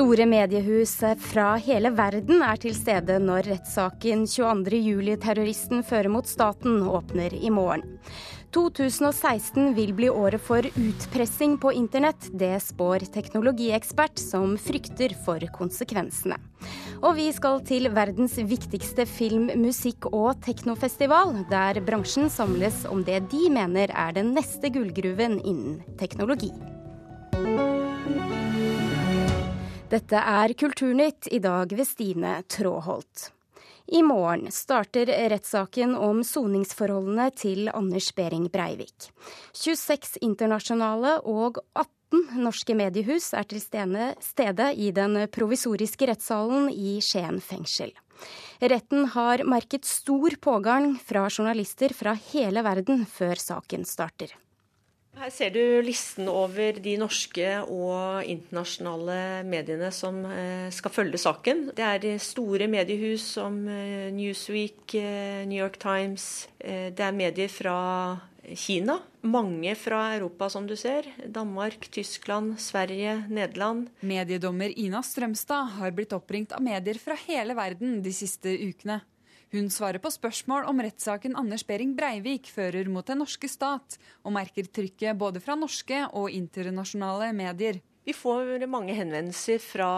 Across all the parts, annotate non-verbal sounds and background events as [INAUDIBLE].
Store mediehus fra hele verden er til stede når rettssaken 22.07-terroristen fører mot staten åpner i morgen. 2016 vil bli året for utpressing på internett. Det spår teknologiekspert, som frykter for konsekvensene. Og vi skal til verdens viktigste film-, musikk- og teknofestival, der bransjen samles om det de mener er den neste gullgruven innen teknologi. Dette er Kulturnytt, i dag ved Stine Tråholt. I morgen starter rettssaken om soningsforholdene til Anders Behring Breivik. 26 internasjonale og 18 norske mediehus er til stede i den provisoriske rettssalen i Skien fengsel. Retten har merket stor pågang fra journalister fra hele verden før saken starter. Her ser du listen over de norske og internasjonale mediene som eh, skal følge saken. Det er store mediehus som eh, Newsweek, eh, New York Times. Det er medier fra Kina. Mange fra Europa, som du ser. Danmark, Tyskland, Sverige, Nederland. Mediedommer Ina Strømstad har blitt oppringt av medier fra hele verden de siste ukene. Hun svarer på spørsmål om rettssaken Anders Behring Breivik fører mot den norske stat, og merker trykket både fra norske og internasjonale medier. Vi får mange henvendelser fra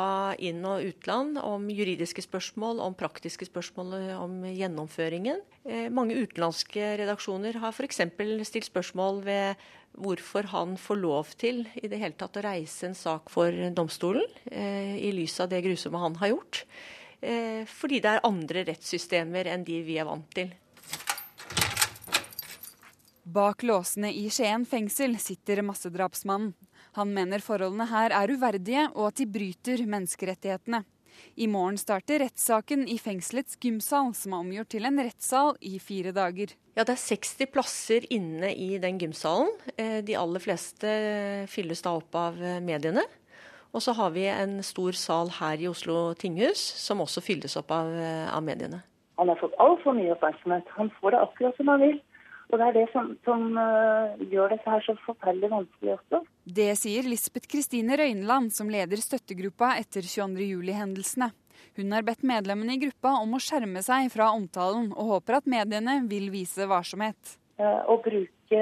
inn- og utland om juridiske spørsmål, om praktiske spørsmål om gjennomføringen. Eh, mange utenlandske redaksjoner har f.eks. stilt spørsmål ved hvorfor han får lov til i det hele tatt å reise en sak for domstolen, eh, i lys av det grusomme han har gjort. Eh, fordi det er andre rettssystemer enn de vi er vant til. Bak låsene i Skien fengsel sitter massedrapsmannen. Han mener forholdene her er uverdige og at de bryter menneskerettighetene. I morgen starter rettssaken i fengselets gymsal, som er omgjort til en rettssal i fire dager. Ja, Det er 60 plasser inne i den gymsalen. Eh, de aller fleste fylles da opp av mediene. Og så har vi en stor sal her i Oslo tinghus, som også fylles opp av, eh, av mediene. Han har fått altfor mye oppmerksomhet. Han får det akkurat som han vil. Og det er det som, som uh, gjør dette her så forferdelig vanskelig også. Det sier Lisbeth Kristine Røyneland, som leder støttegruppa etter 22.07-hendelsene. Hun har bedt medlemmene i gruppa om å skjerme seg fra omtalen, og håper at mediene vil vise varsomhet. Uh, å bruke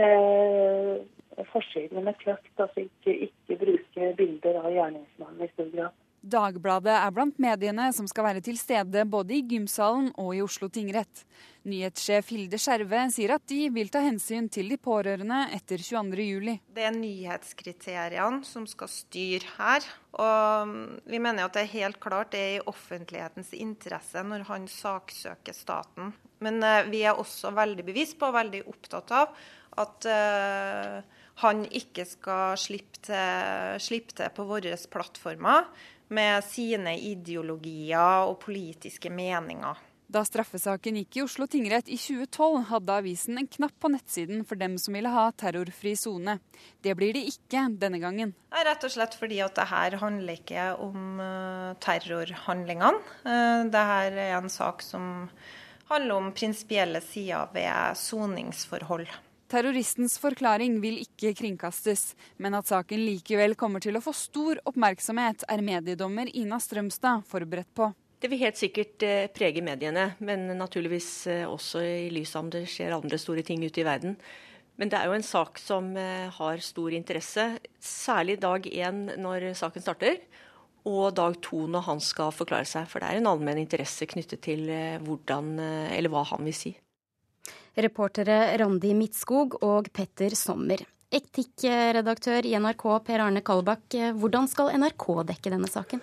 forsidene med kløkt, altså ikke, ikke bruke bilder av gjerningsmannen i stor grad. Dagbladet er blant mediene som skal være til stede både i gymsalen og i Oslo tingrett. Nyhetssjef Hilde Skjerve sier at de vil ta hensyn til de pårørende etter 22.07. Det er nyhetskriteriene som skal styre her. Og vi mener at det er helt klart det er i offentlighetens interesse når han saksøker staten. Men eh, vi er også veldig bevisst på og veldig opptatt av at uh, han ikke skal slippe til, slippe til på våre plattformer med sine ideologier og politiske meninger. Da straffesaken gikk i Oslo tingrett i 2012, hadde avisen en knapp på nettsiden for dem som ville ha terrorfri sone. Det blir det ikke denne gangen. Det er rett og slett fordi at det her handler ikke om uh, terrorhandlingene. Uh, det her er en sak som handler om prinsipielle sider ved soningsforhold. Terroristens forklaring vil ikke kringkastes, men at saken likevel kommer til å få stor oppmerksomhet, er mediedommer Ina Strømstad forberedt på. Det vil helt sikkert eh, prege mediene, men naturligvis eh, også i lys av om det skjer andre store ting ute i verden. Men det er jo en sak som eh, har stor interesse, særlig dag én når saken starter. Og dag to når han skal forklare seg, for det er en allmenn interesse knyttet til hvordan, eller hva han vil si. Reportere Randi Midtskog og Petter Sommer. Etikkredaktør i NRK Per Arne Kalbakk, hvordan skal NRK dekke denne saken?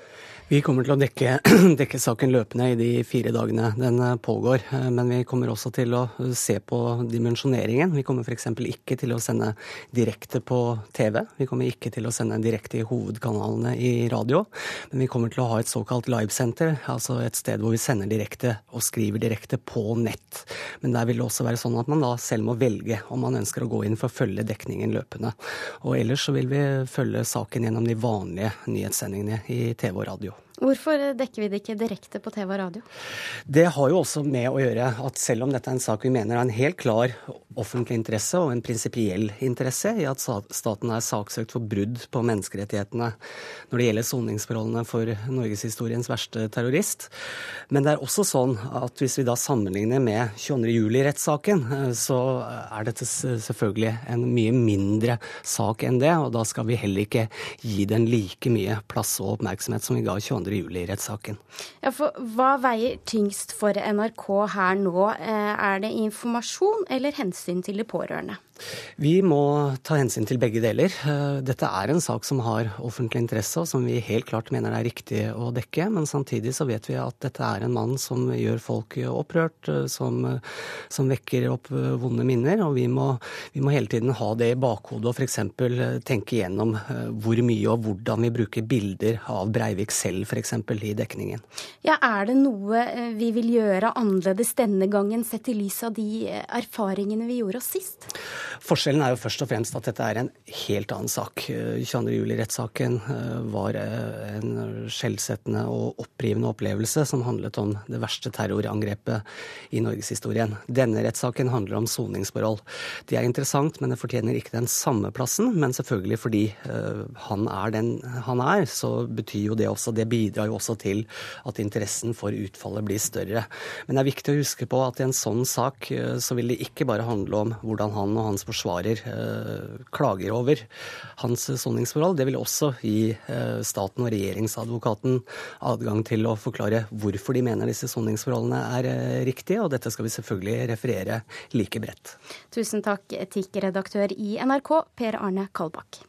Vi kommer til å dekke, [CLEARS THROAT] dekke, saken løpende i de fire dagene den eh, pågår. Eh, men vi kommer også til å se på dimensjoneringen. Vi kommer f.eks. ikke til å sende direkte på TV. Vi kommer ikke til å sende direkte i hovedkanalene i radio. Men vi kommer til å ha et såkalt livesenter, altså et sted hvor vi sender direkte og skriver direkte på nett. Men der vil det også være sånn at man da selv må velge om man ønsker å gå inn for å følge dekningen løpende. Og ellers så vil vi følge saken gjennom de vanlige nyhetssendingene i TV og radio. Hvorfor eh, dekker vi det ikke direkte på TV og radio? Det har jo også med å gjøre at selv om dette er en sak vi mener har en helt klar offentlig interesse og en prinsipiell interesse i at staten er saksøkt for brudd på menneskerettighetene når det gjelder soningsforholdene for norgeshistoriens verste terrorist. Men det er også sånn at hvis vi da sammenligner med 22.07-rettssaken, eh, så er dette selvfølgelig en mye mindre sak enn det. Og da skal vi heller ikke gi den like mye plass og oppmerksomhet som vi ga 22.07. 22.07-rettssaken. Ja, for hva veier tyngst for NRK her nå? Eh, er det informasjon eller hensyn til de pårørende? Vi må ta hensyn til begge deler. Eh, dette er en sak som har offentlig interesse, og som vi helt klart mener det er riktig å dekke. Men samtidig så vet vi at dette er en mann som gjør folk opprørt, eh, som, som vekker opp eh, vonde minner. Og vi må, vi må hele tiden ha det i bakhodet og f.eks. tenke igjennom hvor mye og hvordan vi bruker bilder av Breivik selv f.eks. i dekningen. Ja, Er det noe vi vil gjøre annerledes denne gangen, sett i lys av de erfaringene vi gjorde oss sist? Forskjellen er jo først og fremst at dette er en helt annen sak. 22.07-rettssaken eh, var eh, en skjellsettende og opprivende opplevelse som handlet om det verste terrorangrepet i norgeshistorien. Denne rettssaken handler om soningsforhold. Det er interessant, men det fortjener ikke den samme plassen. Men selvfølgelig fordi eh, han er den han er, så betyr jo det også Det bidrar jo også til at interessen for utfallet blir større. Men det er viktig å huske på at i en sånn sak så vil det ikke bare handle om hvordan han og hans forsvarer eh, klager over hans soningsforhold. Det vil også gi eh, staten og regjeringsadvokaten adgang til å forklare hvorfor de mener disse soningsforholdene er eh, riktige, og dette skal vi selvfølgelig referere like bredt. Tusen takk, etikkredaktør i NRK, Per Arne Kalbakk.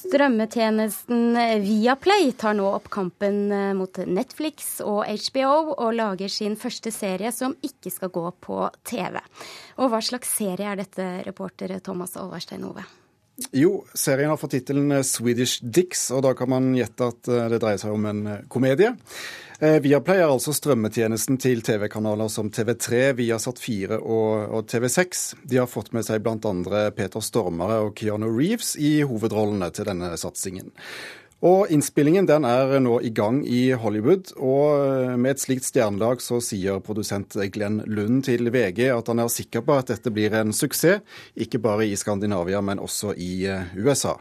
Strømmetjenesten Viaplay tar nå opp kampen eh, mot Netflix og HBO, og lager sin første serie som ikke skal gå på TV. Og hva slags serie er dette, reporter Thomas Alverstein Ove? Jo, serien har fått tittelen Swedish Dicks, og da kan man gjette at eh, det dreier seg om en eh, komedie. Eh, Viaplay er altså strømmetjenesten til TV-kanaler som TV3, Viasat 4 og, og TV6. De har fått med seg bl.a. Peter Stormare og Keanu Reeves i hovedrollene til denne satsingen. Og Innspillingen den er nå i gang i Hollywood, og eh, med et slikt stjernelag så sier produsent Glenn Lund til VG at han er sikker på at dette blir en suksess, ikke bare i Skandinavia, men også i eh, USA.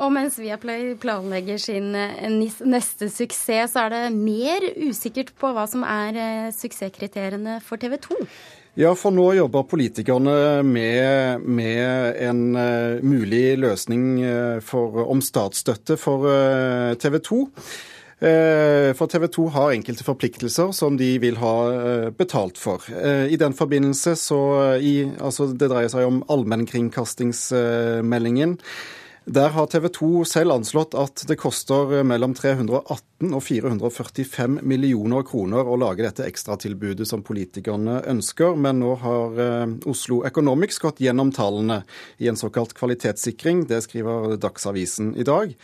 Og mens Viaplay planlegger sin eh, neste suksess, så er det mer usikkert på hva som er suksesskriteriene for TV 2. Ja, for nå jobber politikerne med, med en uh, mulig løsning for, om statsstøtte for uh, TV 2. For TV 2 har enkelte forpliktelser som de vil ha betalt for. I den forbindelse så i, altså Det dreier seg om allmennkringkastingsmeldingen. Der har TV 2 selv anslått at det koster mellom 318 og 445 millioner kroner å lage dette ekstratilbudet som politikerne ønsker, men nå har eh, Oslo Economics gått gjennom tallene i en såkalt kvalitetssikring. Det skriver Dagsavisen i dag.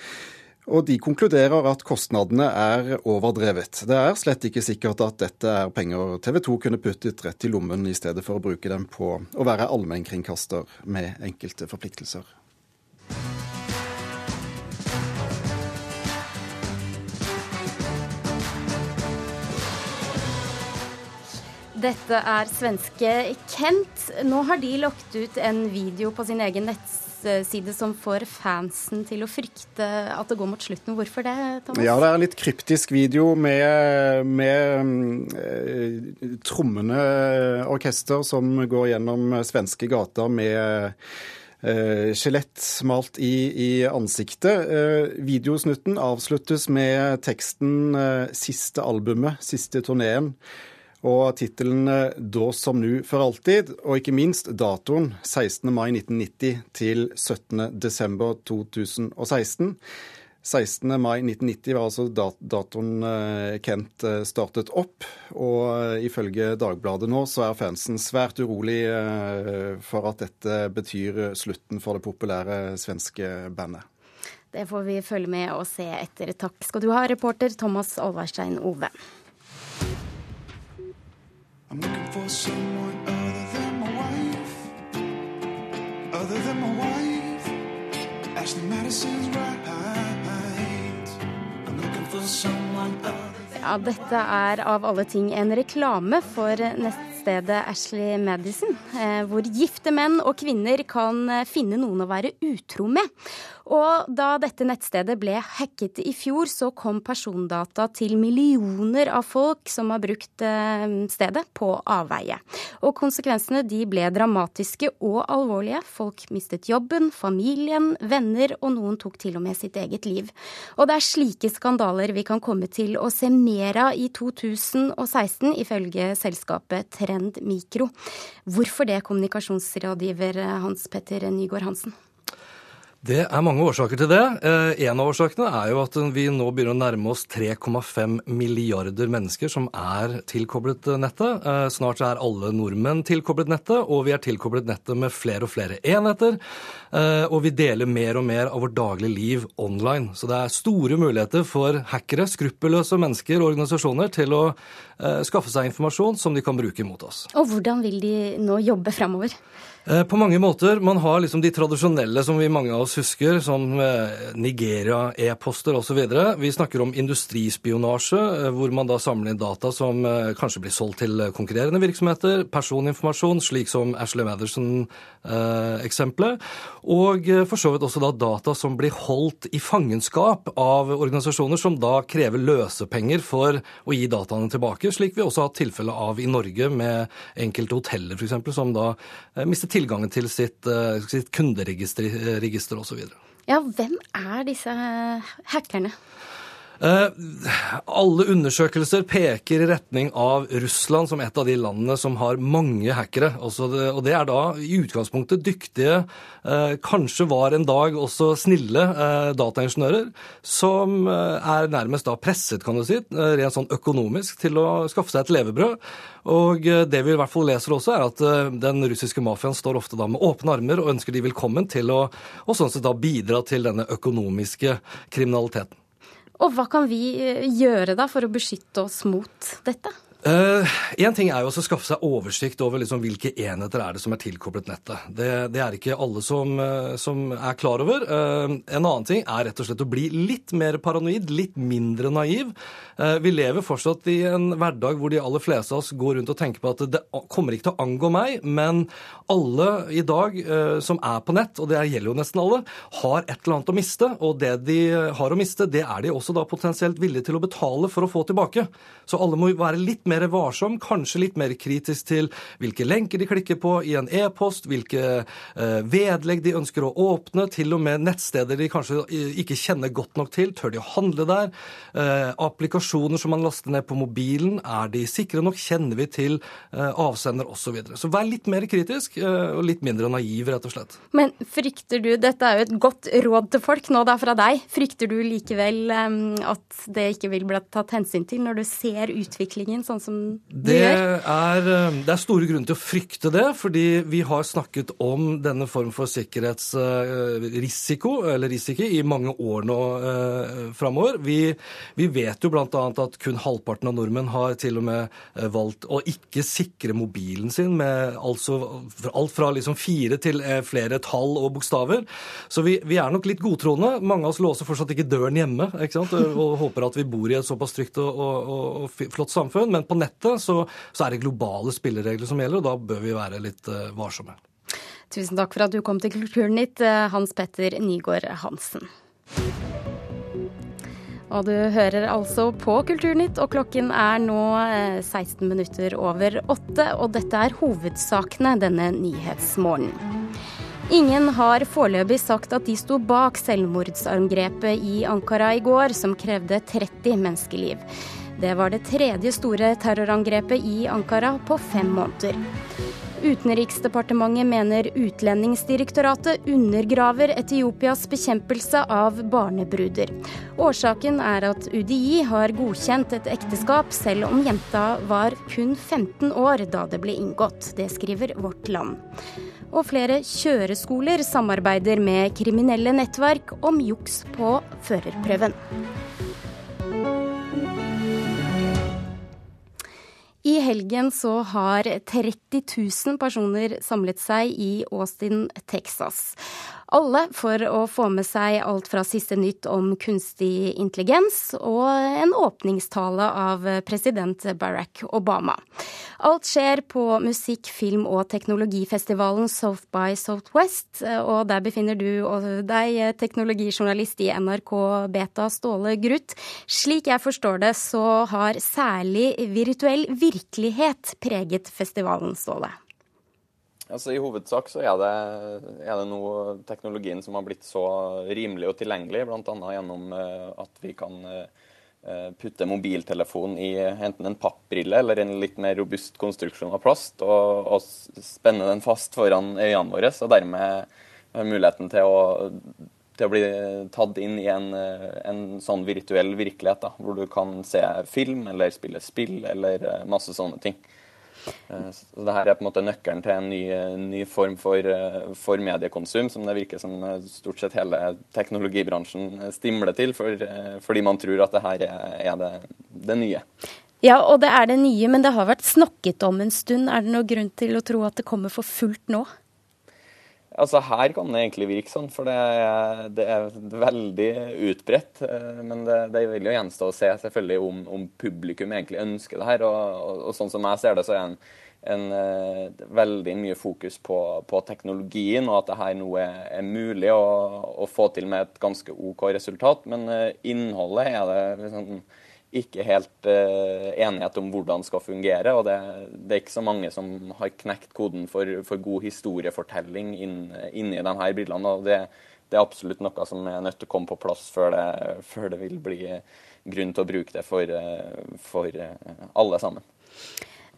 Og de konkluderer at kostnadene er overdrevet. Det er slett ikke sikkert at dette er penger TV 2 kunne puttet rett i lommen, i stedet for å bruke dem på å være allmennkringkaster med enkelte forpliktelser. Dette er svenske Kent. Nå har de lagt ut en video på sin egen nettside som får fansen til å frykte at det går mot slutten. Hvorfor det, Thomas? Ja, det er en litt kryptisk video med, med eh, trommende orkester som går gjennom svenske gater med uh, skjelett malt i, i ansiktet. Uh, videosnutten avsluttes med teksten 'Siste albumet, siste turneen'. Og tittelen 'Da som nu for alltid', og ikke minst datoen 16. mai 1990 til 17. desember 2016. 16. mai 1990 var altså datoen eh, Kent eh, startet opp. Og eh, ifølge Dagbladet nå så er fansen svært urolig for at dette betyr slutten for det populære svenske bandet. Det får vi følge med og se etter. Takk skal du ha, reporter Thomas Alvarstein Ove. I'm looking for someone other than my wife. other than my wife. Ashley Madison's right. I'm looking for someone other ja, dette er av alle ting en reklame for nettstedet Ashley Madison, eh, hvor gifte menn og kvinner kan eh, finne noen å være utro med. Og da dette nettstedet ble hacket i fjor, så kom persondata til millioner av folk som har brukt eh, stedet på avveie. Og konsekvensene de ble dramatiske og alvorlige. Folk mistet jobben, familien, venner, og noen tok til og med sitt eget liv. Og det er slike skandaler vi kan komme til å se mer av i 2016, ifølge selskapet Trend Mikro. Hvorfor det, kommunikasjonsrådgiver Hans Petter Nygaard Hansen? Det er mange årsaker til det. Eh, en av årsakene er jo at vi nå begynner å nærme oss 3,5 milliarder mennesker som er tilkoblet nettet. Eh, snart er alle nordmenn tilkoblet nettet, og vi er tilkoblet nettet med flere og flere enheter. Eh, og vi deler mer og mer av vårt daglige liv online. Så det er store muligheter for hackere, skruppelløse mennesker og organisasjoner til å skaffe seg informasjon som de kan bruke mot oss. Og hvordan vil de nå jobbe framover? Eh, på mange måter. Man har liksom de tradisjonelle som vi mange av oss husker, som eh, Nigeria, e-poster osv. Vi snakker om industrispionasje, eh, hvor man da samler inn data som kanskje blir solgt til konkurrerende virksomheter. Personinformasjon, slik som Ashley Matherson-eksempelet. Og for så vidt også da data som blir holdt i fangenskap av organisasjoner som da krever løsepenger for å gi dataene tilbake, slik vi også har hatt tilfelle av i Norge med enkelte hoteller f.eks., som da mister tilgang tilgangen til sitt, eh, sitt kunderegister osv. Ja, hvem er disse hackerne? Uh, alle undersøkelser peker i retning av Russland som et av de landene som har mange hackere. Og det er da i utgangspunktet dyktige, uh, kanskje var en dag også snille uh, dataingeniører, som er nærmest da presset, kan du si, rent sånn økonomisk, til å skaffe seg et levebrød. Og det vi i hvert fall leser også, er at den russiske mafiaen står ofte da med åpne armer og ønsker de velkommen til å og sånn sett da bidra til denne økonomiske kriminaliteten. Og hva kan vi eh, gjøre da for å beskytte oss mot dette? Én uh, ting er jo å skaffe seg oversikt over liksom hvilke enheter er det som er tilkoblet nettet. Det, det er ikke alle som, uh, som er klar over. Uh, en annen ting er rett og slett å bli litt mer paranoid, litt mindre naiv. vi lever fortsatt i en hverdag hvor de aller fleste av oss går rundt og tenker på at det kommer ikke til å angå meg, men alle i dag som er på nett, og det gjelder jo nesten alle, har et eller annet å miste. Og det de har å miste, det er de også da potensielt villige til å betale for å få tilbake. Så alle må være litt mer varsom, kanskje litt mer kritisk til hvilke lenker de klikker på i en e-post, hvilke eh, vedlegg de ønsker å åpne, til og med nettsteder de kanskje ikke kjenner godt nok til. Tør de å handle der? Eh, applikasjoner som man laster ned på mobilen, er de sikre nok? Kjenner vi til eh, avsender osv.? Så, videre. så vær litt mer kritisk eh, og litt mindre naiv, rett og slett. Men frykter du, dette er jo et godt råd til folk nå da fra deg, frykter du likevel at det ikke vil bli tatt hensyn til når du ser utviklingen sånn som det gjør? Er, eh, det er store grunner til å frykte det, fordi vi har snakket om denne form for sikkerhetsrisiko, eller risiko, i mange år nå eh, framover. Vi, vi, vet jo bl.a. at kun halvparten av nordmenn har til og med eh, valgt å ikke sikre mobilen sin med altså alt fra liksom fire til eh, flere tall og bokstaver. Så vi, vi er nok litt godtroende. Mange av oss låser fortsatt ikke døren hjemme ikke sant? og håper at vi bor i et såpass trygt og, og, og flott samfunn. Men på nettet så, så, er det globale spilleregler som gjelder, og da bør vi være litt uh, varsomme. Tusen takk for at du kom til Kulturnytt, eh, Hans Petter Nygaard Hansen. Og du hører altså på Kulturnytt, og klokken er nå 16 eh, minutter over åtte. Og dette er hovedsakene denne nyhetsmorgenen. Ingen har foreløpig sagt at de sto bak selvmordsangrepet i Ankara i går, som krevde 30 menneskeliv. Det var det tredje store terrorangrepet i Ankara på fem måneder. Utenriksdepartementet mener Utlendingsdirektoratet undergraver Etiopias bekjempelse av barnebruder. Årsaken er at UDI har godkjent et ekteskap selv om jenta var kun 15 år da det ble inngått. Det skriver Vårt Land. Og flere kjøreskoler samarbeider med kriminelle nettverk om juks på førerprøven. I helgen så har 30 000 personer samlet seg i Austin, Texas. Alle for å få med seg alt fra siste nytt om kunstig intelligens og en åpningstale av president Barack Obama. Alt skjer på musikk-, film- og teknologifestivalen South by Southwest, og der befinner du deg, teknologijournalist i NRK Beta, Ståle Gruth. Slik jeg forstår det, så har særlig virtuell virkelighet preget festivalen, Ståle? Altså, I hovedsak så er det, er det nå teknologien som har blitt så rimelig og tilgjengelig, bl.a. gjennom uh, at vi kan uh, putte mobiltelefon i enten en pappbrille eller en litt mer robust konstruksjon av plast, og, og spenne den fast foran øynene våre, og dermed muligheten til å, til å bli tatt inn i en, en sånn virtuell virkelighet, da, hvor du kan se film eller spille spill eller masse sånne ting. Eh, så det her er på en måte nøkkelen til en ny, ny form for, eh, for, mediekonsum, som det virker som eh, stort sett hele teknologibransjen stimler til, for, fordi man tror at det her er, det, det nye. Ja, og det er det nye, men det har vært snakket om en stund. Er det noen grunn til å tro at det kommer for fullt nå? Altså Her kan det egentlig virke sånn, for det er, det er veldig utbredt. Eh, men det, det, vil jo gjenstå å se selvfølgelig om, om, publikum egentlig ønsker det her. Og, og, og, sånn som jeg ser det, så er en, en uh, veldig mye fokus på, på, teknologien, og at det her nå er, er mulig å, å, få til med et ganske OK resultat. Men uh, innholdet er det liksom ikke helt uh, enighet om hvordan skal fungere. Og det, det, er ikke så mange som har knekt koden for, for god historiefortelling inn, inni denne brillene. og det, det, er absolutt noe som er nødt til å komme på plass før det, før det vil bli grunn til å bruke det for, for alle sammen.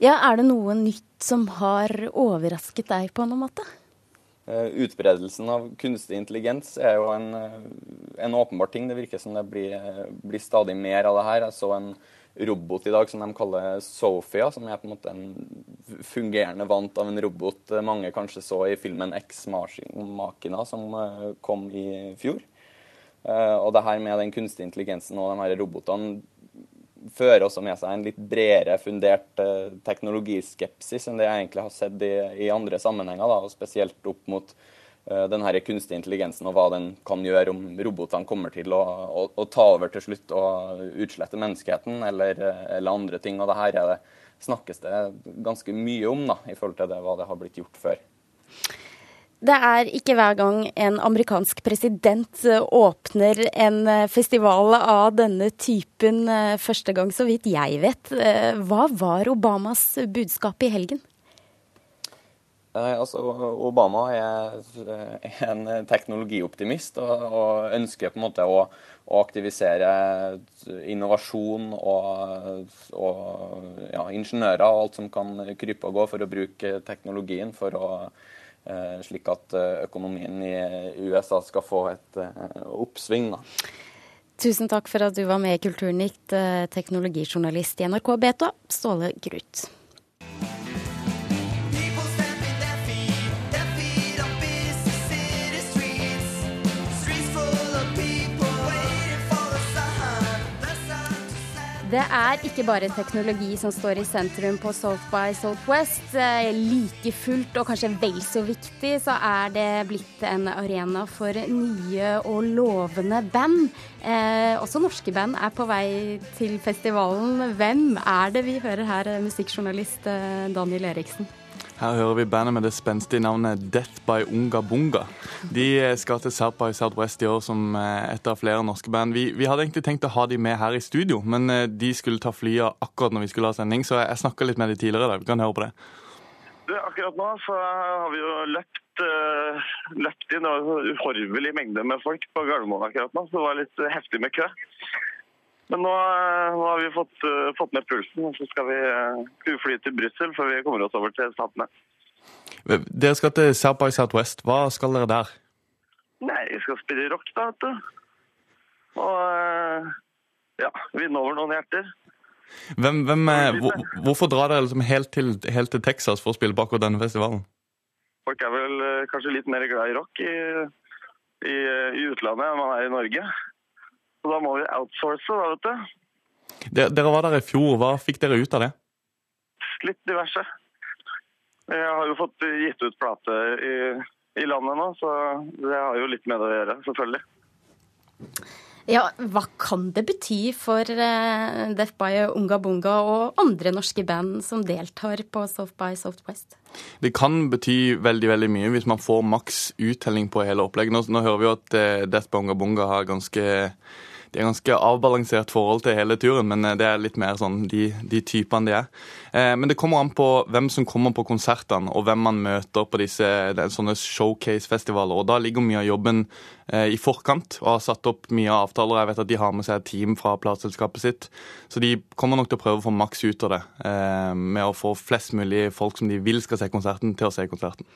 Ja, Er det noe nytt som har overrasket deg på noen måte? Eh, utbredelsen av kunstig intelligens er jo en, eh, en åpenbar ting. Det virker som det blir, blir, stadig mer av det her. Jeg så en robot i dag som de kaller Sophia, som er på en måte en fungerende vant av en robot mange kanskje så i filmen Ex Machina, som eh, kom i fjor. Og det her med den kunstige intelligensen og de her robotene fører også med seg en litt bredere fundert uh, teknologiskepsis enn det jeg egentlig har sett i, i andre sammenhenger, da, og spesielt opp mot uh, den her kunstige intelligensen og hva den kan gjøre om robotene kommer til å, å, å ta over til slutt og utslette menneskeheten eller, eller, andre ting. Og det her det, snakkes det ganske mye om da, i forhold til det, hva det har blitt gjort før. Det er ikke hver gang en amerikansk president eh, åpner en eh, festival av denne typen eh, første gang, så vidt jeg vet. Hva var Obamas budskap i helgen? Altså, Obama er en teknologioptimist og, og ønsker på en måte å, å aktivisere innovasjon og, og ja, ingeniører og alt som kan krype og gå for å bruke teknologien for å slik at eh, økonomien i USA skal få et eh, oppsving. Da. Tusen takk for at du var med i Kulturnytt, teknologijournalist i NRK Beta, Ståle Gruth. Det er ikke bare teknologi som står i sentrum på South by Southwest. Eh, like fullt, og kanskje vel så viktig, så er det blitt en arena for nye og lovende band. Eh, også norske band er på vei til festivalen. Hvem er det vi hører her, musikkjournalist eh, Daniel Eriksen? Her hører vi bandet med det spenstige navnet Death by Unga Bunga. De skal til South by Southwest i år som eh, et av flere norske band. Vi, vi, hadde egentlig tenkt å ha de med her i studio, men eh, de skulle ta flyet akkurat når vi skulle ha sending, så jeg snakka litt med de tidligere. Da. Vi kan høre på det. Du, akkurat nå så har vi jo løpt, løpt inn en uhorvelig mengde med folk på Gardermoen akkurat nå, så det var litt heftig med kø. Men nå, eh, nå har vi fått, uh, fått, ned pulsen, og så skal vi uh, fly til Brussel før vi kommer oss over til Statene. Dere skal til South by Southwest. Hva skal dere der? Nei, vi skal spille rock, da, vet du. Og ja, vinne over noen hjerter. Hvem, hvem, hvor, hvorfor drar dere liksom helt, til, helt, til, Texas for å spille bak denne festivalen? Folk er vel kanskje litt mer glad i rock i, i, i utlandet enn man er i Norge. Så da må vi outsource, da, vet du. Dere var der i fjor. Hva fikk dere ut av det? litt diverse. Jeg har jo fått gitt ut plate i, i landet nå, så det har jo litt med det å gjøre, selvfølgelig. Ja, Hva kan det bety for uh, Death by Unga Bunga og andre norske band som deltar på Soft by Softwest? Det kan bety veldig veldig mye hvis man får maks uttelling på hele opplegget. Nå, nå hører vi jo at uh, Death by Unga Bunga har ganske de er ganske avbalansert forhold til hele turen, men eh, det er litt mer sånn de, de typene de er. Eh, men det kommer an på hvem som kommer på konsertene, og hvem man møter på disse showcase-festivaler. Og da ligger mye av jobben eh, i forkant og har satt opp mye av avtaler. Jeg vet at de har med seg et team fra plateselskapet sitt, så de kommer nok til å prøve å få maks ut av det. Med å få flest mulig folk som de vil skal se konserten, til å se konserten.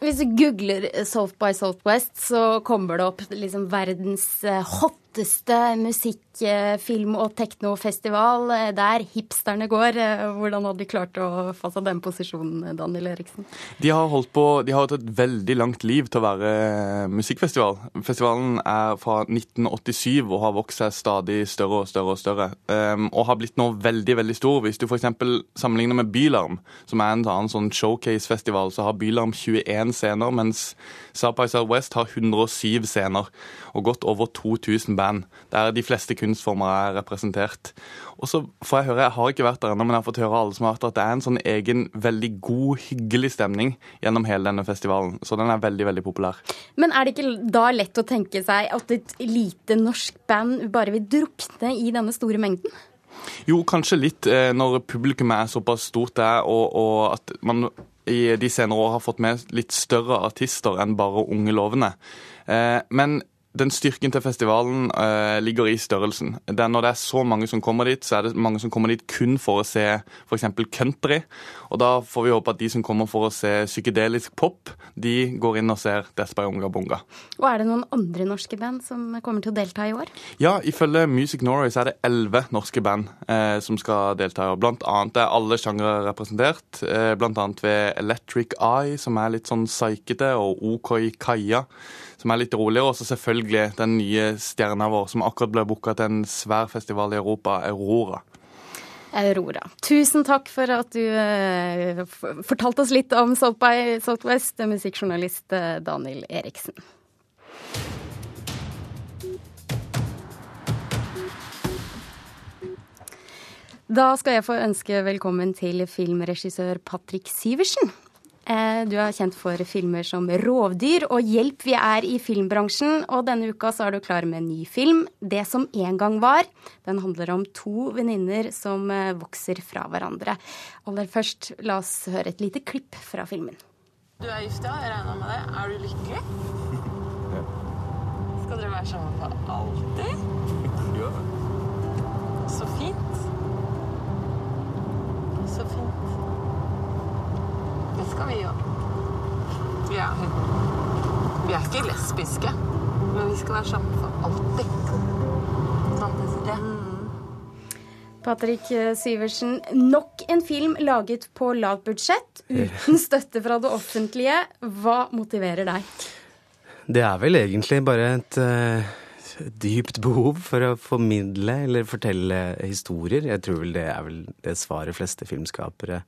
Hvis du googler South by Southwest, så kommer det opp liksom verdens eh, hotteste musikk-, eh, film- og teknofestival eh, der hipsterne går. Hvordan hadde de klart å få seg den posisjonen, Daniel Eriksen? De har holdt på, de har hatt et veldig langt liv til å være musikkfestival. Festivalen er fra 1987 og har vokst seg stadig større og større og større. Um, og har blitt nå veldig, veldig stor. Hvis du f.eks. sammenligner med Bylarm, som er en annen sånn showcase-festival, så har Bylarm 21 scener, mens South by Southwest har 107 scener og godt over 2000 band, der de fleste kunstformer er representert. Og så får jeg høre, jeg har ikke vært der ennå, men jeg har fått høre alle som har vært der, at det er en sånn egen veldig god, hyggelig stemning gjennom hele denne festivalen. Så den er veldig, veldig populær. Men er det ikke da lett å tenke seg at et lite norsk band bare vil drukne i denne store mengden? Jo, kanskje litt eh, når publikummet er såpass stort det er, og, og at man i de senere år har fått med litt større artister enn bare unge lovende. Eh, men den styrken til festivalen uh, ligger i størrelsen. Det når det er så mange som kommer dit, så er det mange som kommer dit kun for å se f.eks. country. Og da får vi håpe at de som kommer for å se psykedelisk pop, de går inn og ser Despa Unga Bunga. Og er det noen andre norske band som kommer til å delta i år? Ja, ifølge Music Norway så er det elleve norske band eh, som skal delta i år. Blant annet er alle sjangre representert. Eh, blant annet ved Electric Eye, som er litt sånn psykete, og OK Kaja som er litt roligere. Og så selvfølgelig den nye stjerna vår, som akkurat ble booka til en svær festival i Europa, Aurora. Aurora. Tusen takk for at du uh, fortalte oss litt om South by Southwest, musikkjournalist eh, Daniel Eriksen. Da skal jeg få ønske velkommen til filmregissør Patrick Syversen. Eh, du er kjent for filmer som 'Rovdyr' og 'Hjelp, vi er i filmbransjen'. Og denne uka så er du klar med en ny film, 'Det som en gang var'. Den handler om to venninner som eh, vokser fra hverandre. Aller først, la oss høre et lite klipp fra filmen. Du er gift, ja? Jeg regna med det. Er du lykkelig? [LAUGHS] Ja. Skal dere være sammen for alltid? [LAUGHS] Ja. Så fint. Så fint. Det skal vi gjøre. Vi er, vi er ikke lesbiske, men vi skal være sammen for alltid. Sånn det. Patrick Syversen, nok en film laget på lavt budsjett, uten [LAUGHS] støtte fra det offentlige. Hva motiverer deg? Det er vel egentlig bare et uh dypt behov for å formidle eller fortelle historier. Jeg tror vel det er vel det svaret fleste filmskapere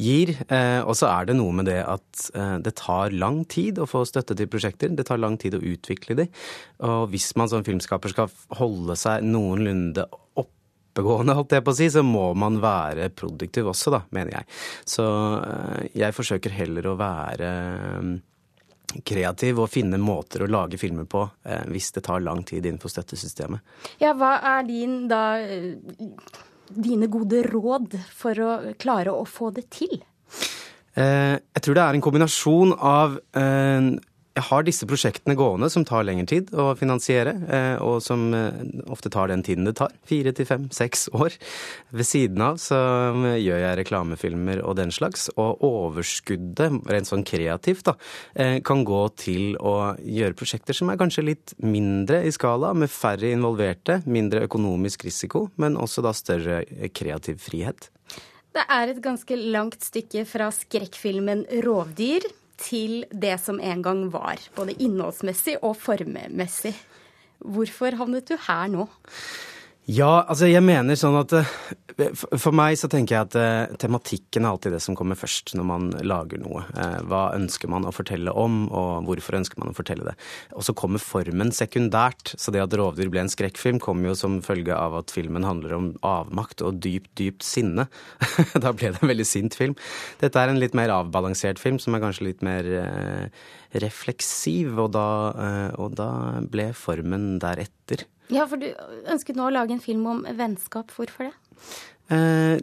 gir. Eh, og så er det noe med det at eh, det tar lang tid å få støtte til prosjekter. Det tar lang tid å utvikle de. Og hvis man som filmskaper skal holde seg noenlunde oppegående, holdt jeg på å si, så må man være produktiv også, da, mener jeg. Så eh, jeg forsøker heller å være kreativ og finne måter å lage filmer på eh, hvis det tar lang tid innenfor støttesystemet. Ja, hva er din da dine gode råd for å klare å få det til? Eh, jeg tror det er en kombinasjon av eh, jeg har disse prosjektene gående som tar lengre tid å finansiere, eh, og som eh, ofte tar den tiden det tar. Fire til fem, seks år. Ved siden av så eh, gjør jeg reklamefilmer og den slags, og overskuddet, rent sånn kreativt, da, kan gå til å gjøre prosjekter som er kanskje litt mindre i skala, med færre involverte, mindre økonomisk risiko, men også da større kreativ frihet. Det er et ganske langt stykke fra skrekkfilmen 'Rovdyr' til det som en gang var, både innholdsmessig og formmessig. Hvorfor havnet du her nå? Ja, altså jeg mener sånn at uh, For meg så tenker jeg at uh, tematikken er alltid det som kommer først når man lager noe. Uh, hva ønsker man å fortelle om, og hvorfor ønsker man å fortelle det. Og så kommer formen sekundært. Så det at 'Rovdyr' ble en skrekkfilm, kom jo som følge av at filmen handler om avmakt og dypt, dypt sinne. [LAUGHS] da ble det en veldig sint film. Dette er en litt mer avbalansert film, som er kanskje litt mer refleksiv, og da, og da ble formen deretter. Ja, for du ønsket nå å lage en film om vennskap. Hvorfor det? Eh,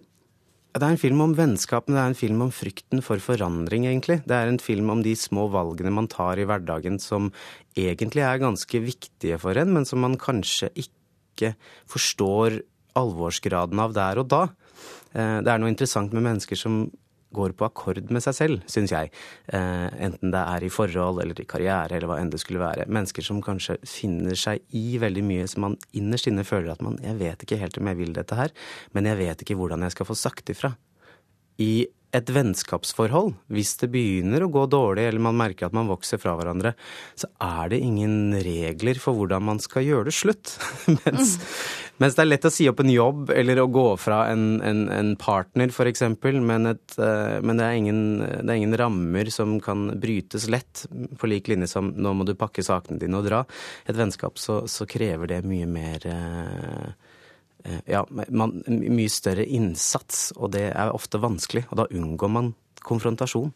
det er en film om vennskap, men det er en film om frykten for forandring, egentlig. Det er en film om de små valgene man tar i hverdagen som egentlig er ganske viktige for en, men som man kanskje ikke forstår alvorsgraden av der og da. Eh, det er noe interessant med mennesker som går på akkord med seg selv, syns jeg. Eh, enten det er i forhold eller i karriere eller hva enn det skulle være. Mennesker som kanskje finner seg i veldig mye som man innerst inne føler at man Jeg vet ikke helt om jeg vil dette her, men jeg vet ikke hvordan jeg skal få sagt ifra. I et vennskapsforhold, hvis det begynner å gå dårlig eller man merker at man vokser fra hverandre, så er det ingen regler for hvordan man skal gjøre det slutt. [LAUGHS] mens, mm. Mens, det er lett å si opp en jobb eller å gå fra en, en, en partner, f.eks., men, et, uh, men det, er ingen, det, er ingen, rammer som kan brytes lett, på lik linje som nå må du pakke sakene dine og dra. Et vennskap så, så krever det mye mer uh, Eh, ja, man, mye større innsats, og det er ofte vanskelig. Og da unngår man konfrontasjon.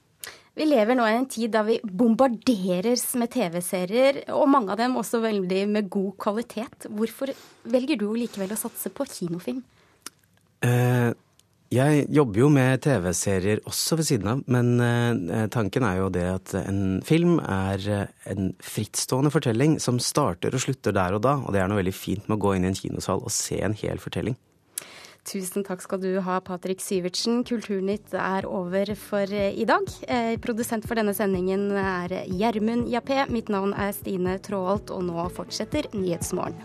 Vi lever nå i en tid da vi bombarderes med TV-serier, og mange av dem også veldig med god kvalitet. Hvorfor velger du likevel å satse på kinofilm? Eh, jeg jobber jo med TV-serier også ved siden av, men eh, tanken er jo det at en film er eh, en frittstående fortelling som starter og slutter der og da, og det er noe veldig fint med å gå inn i en kinosal og se en hel fortelling. Tusen takk skal du ha, Patrik Syvertsen. Kulturnytt er over for eh, i dag. Produsent for denne sendingen er Gjermund Jappé. Mitt navn er Stine Tråholt, og nå fortsetter Nyhetsmorgen.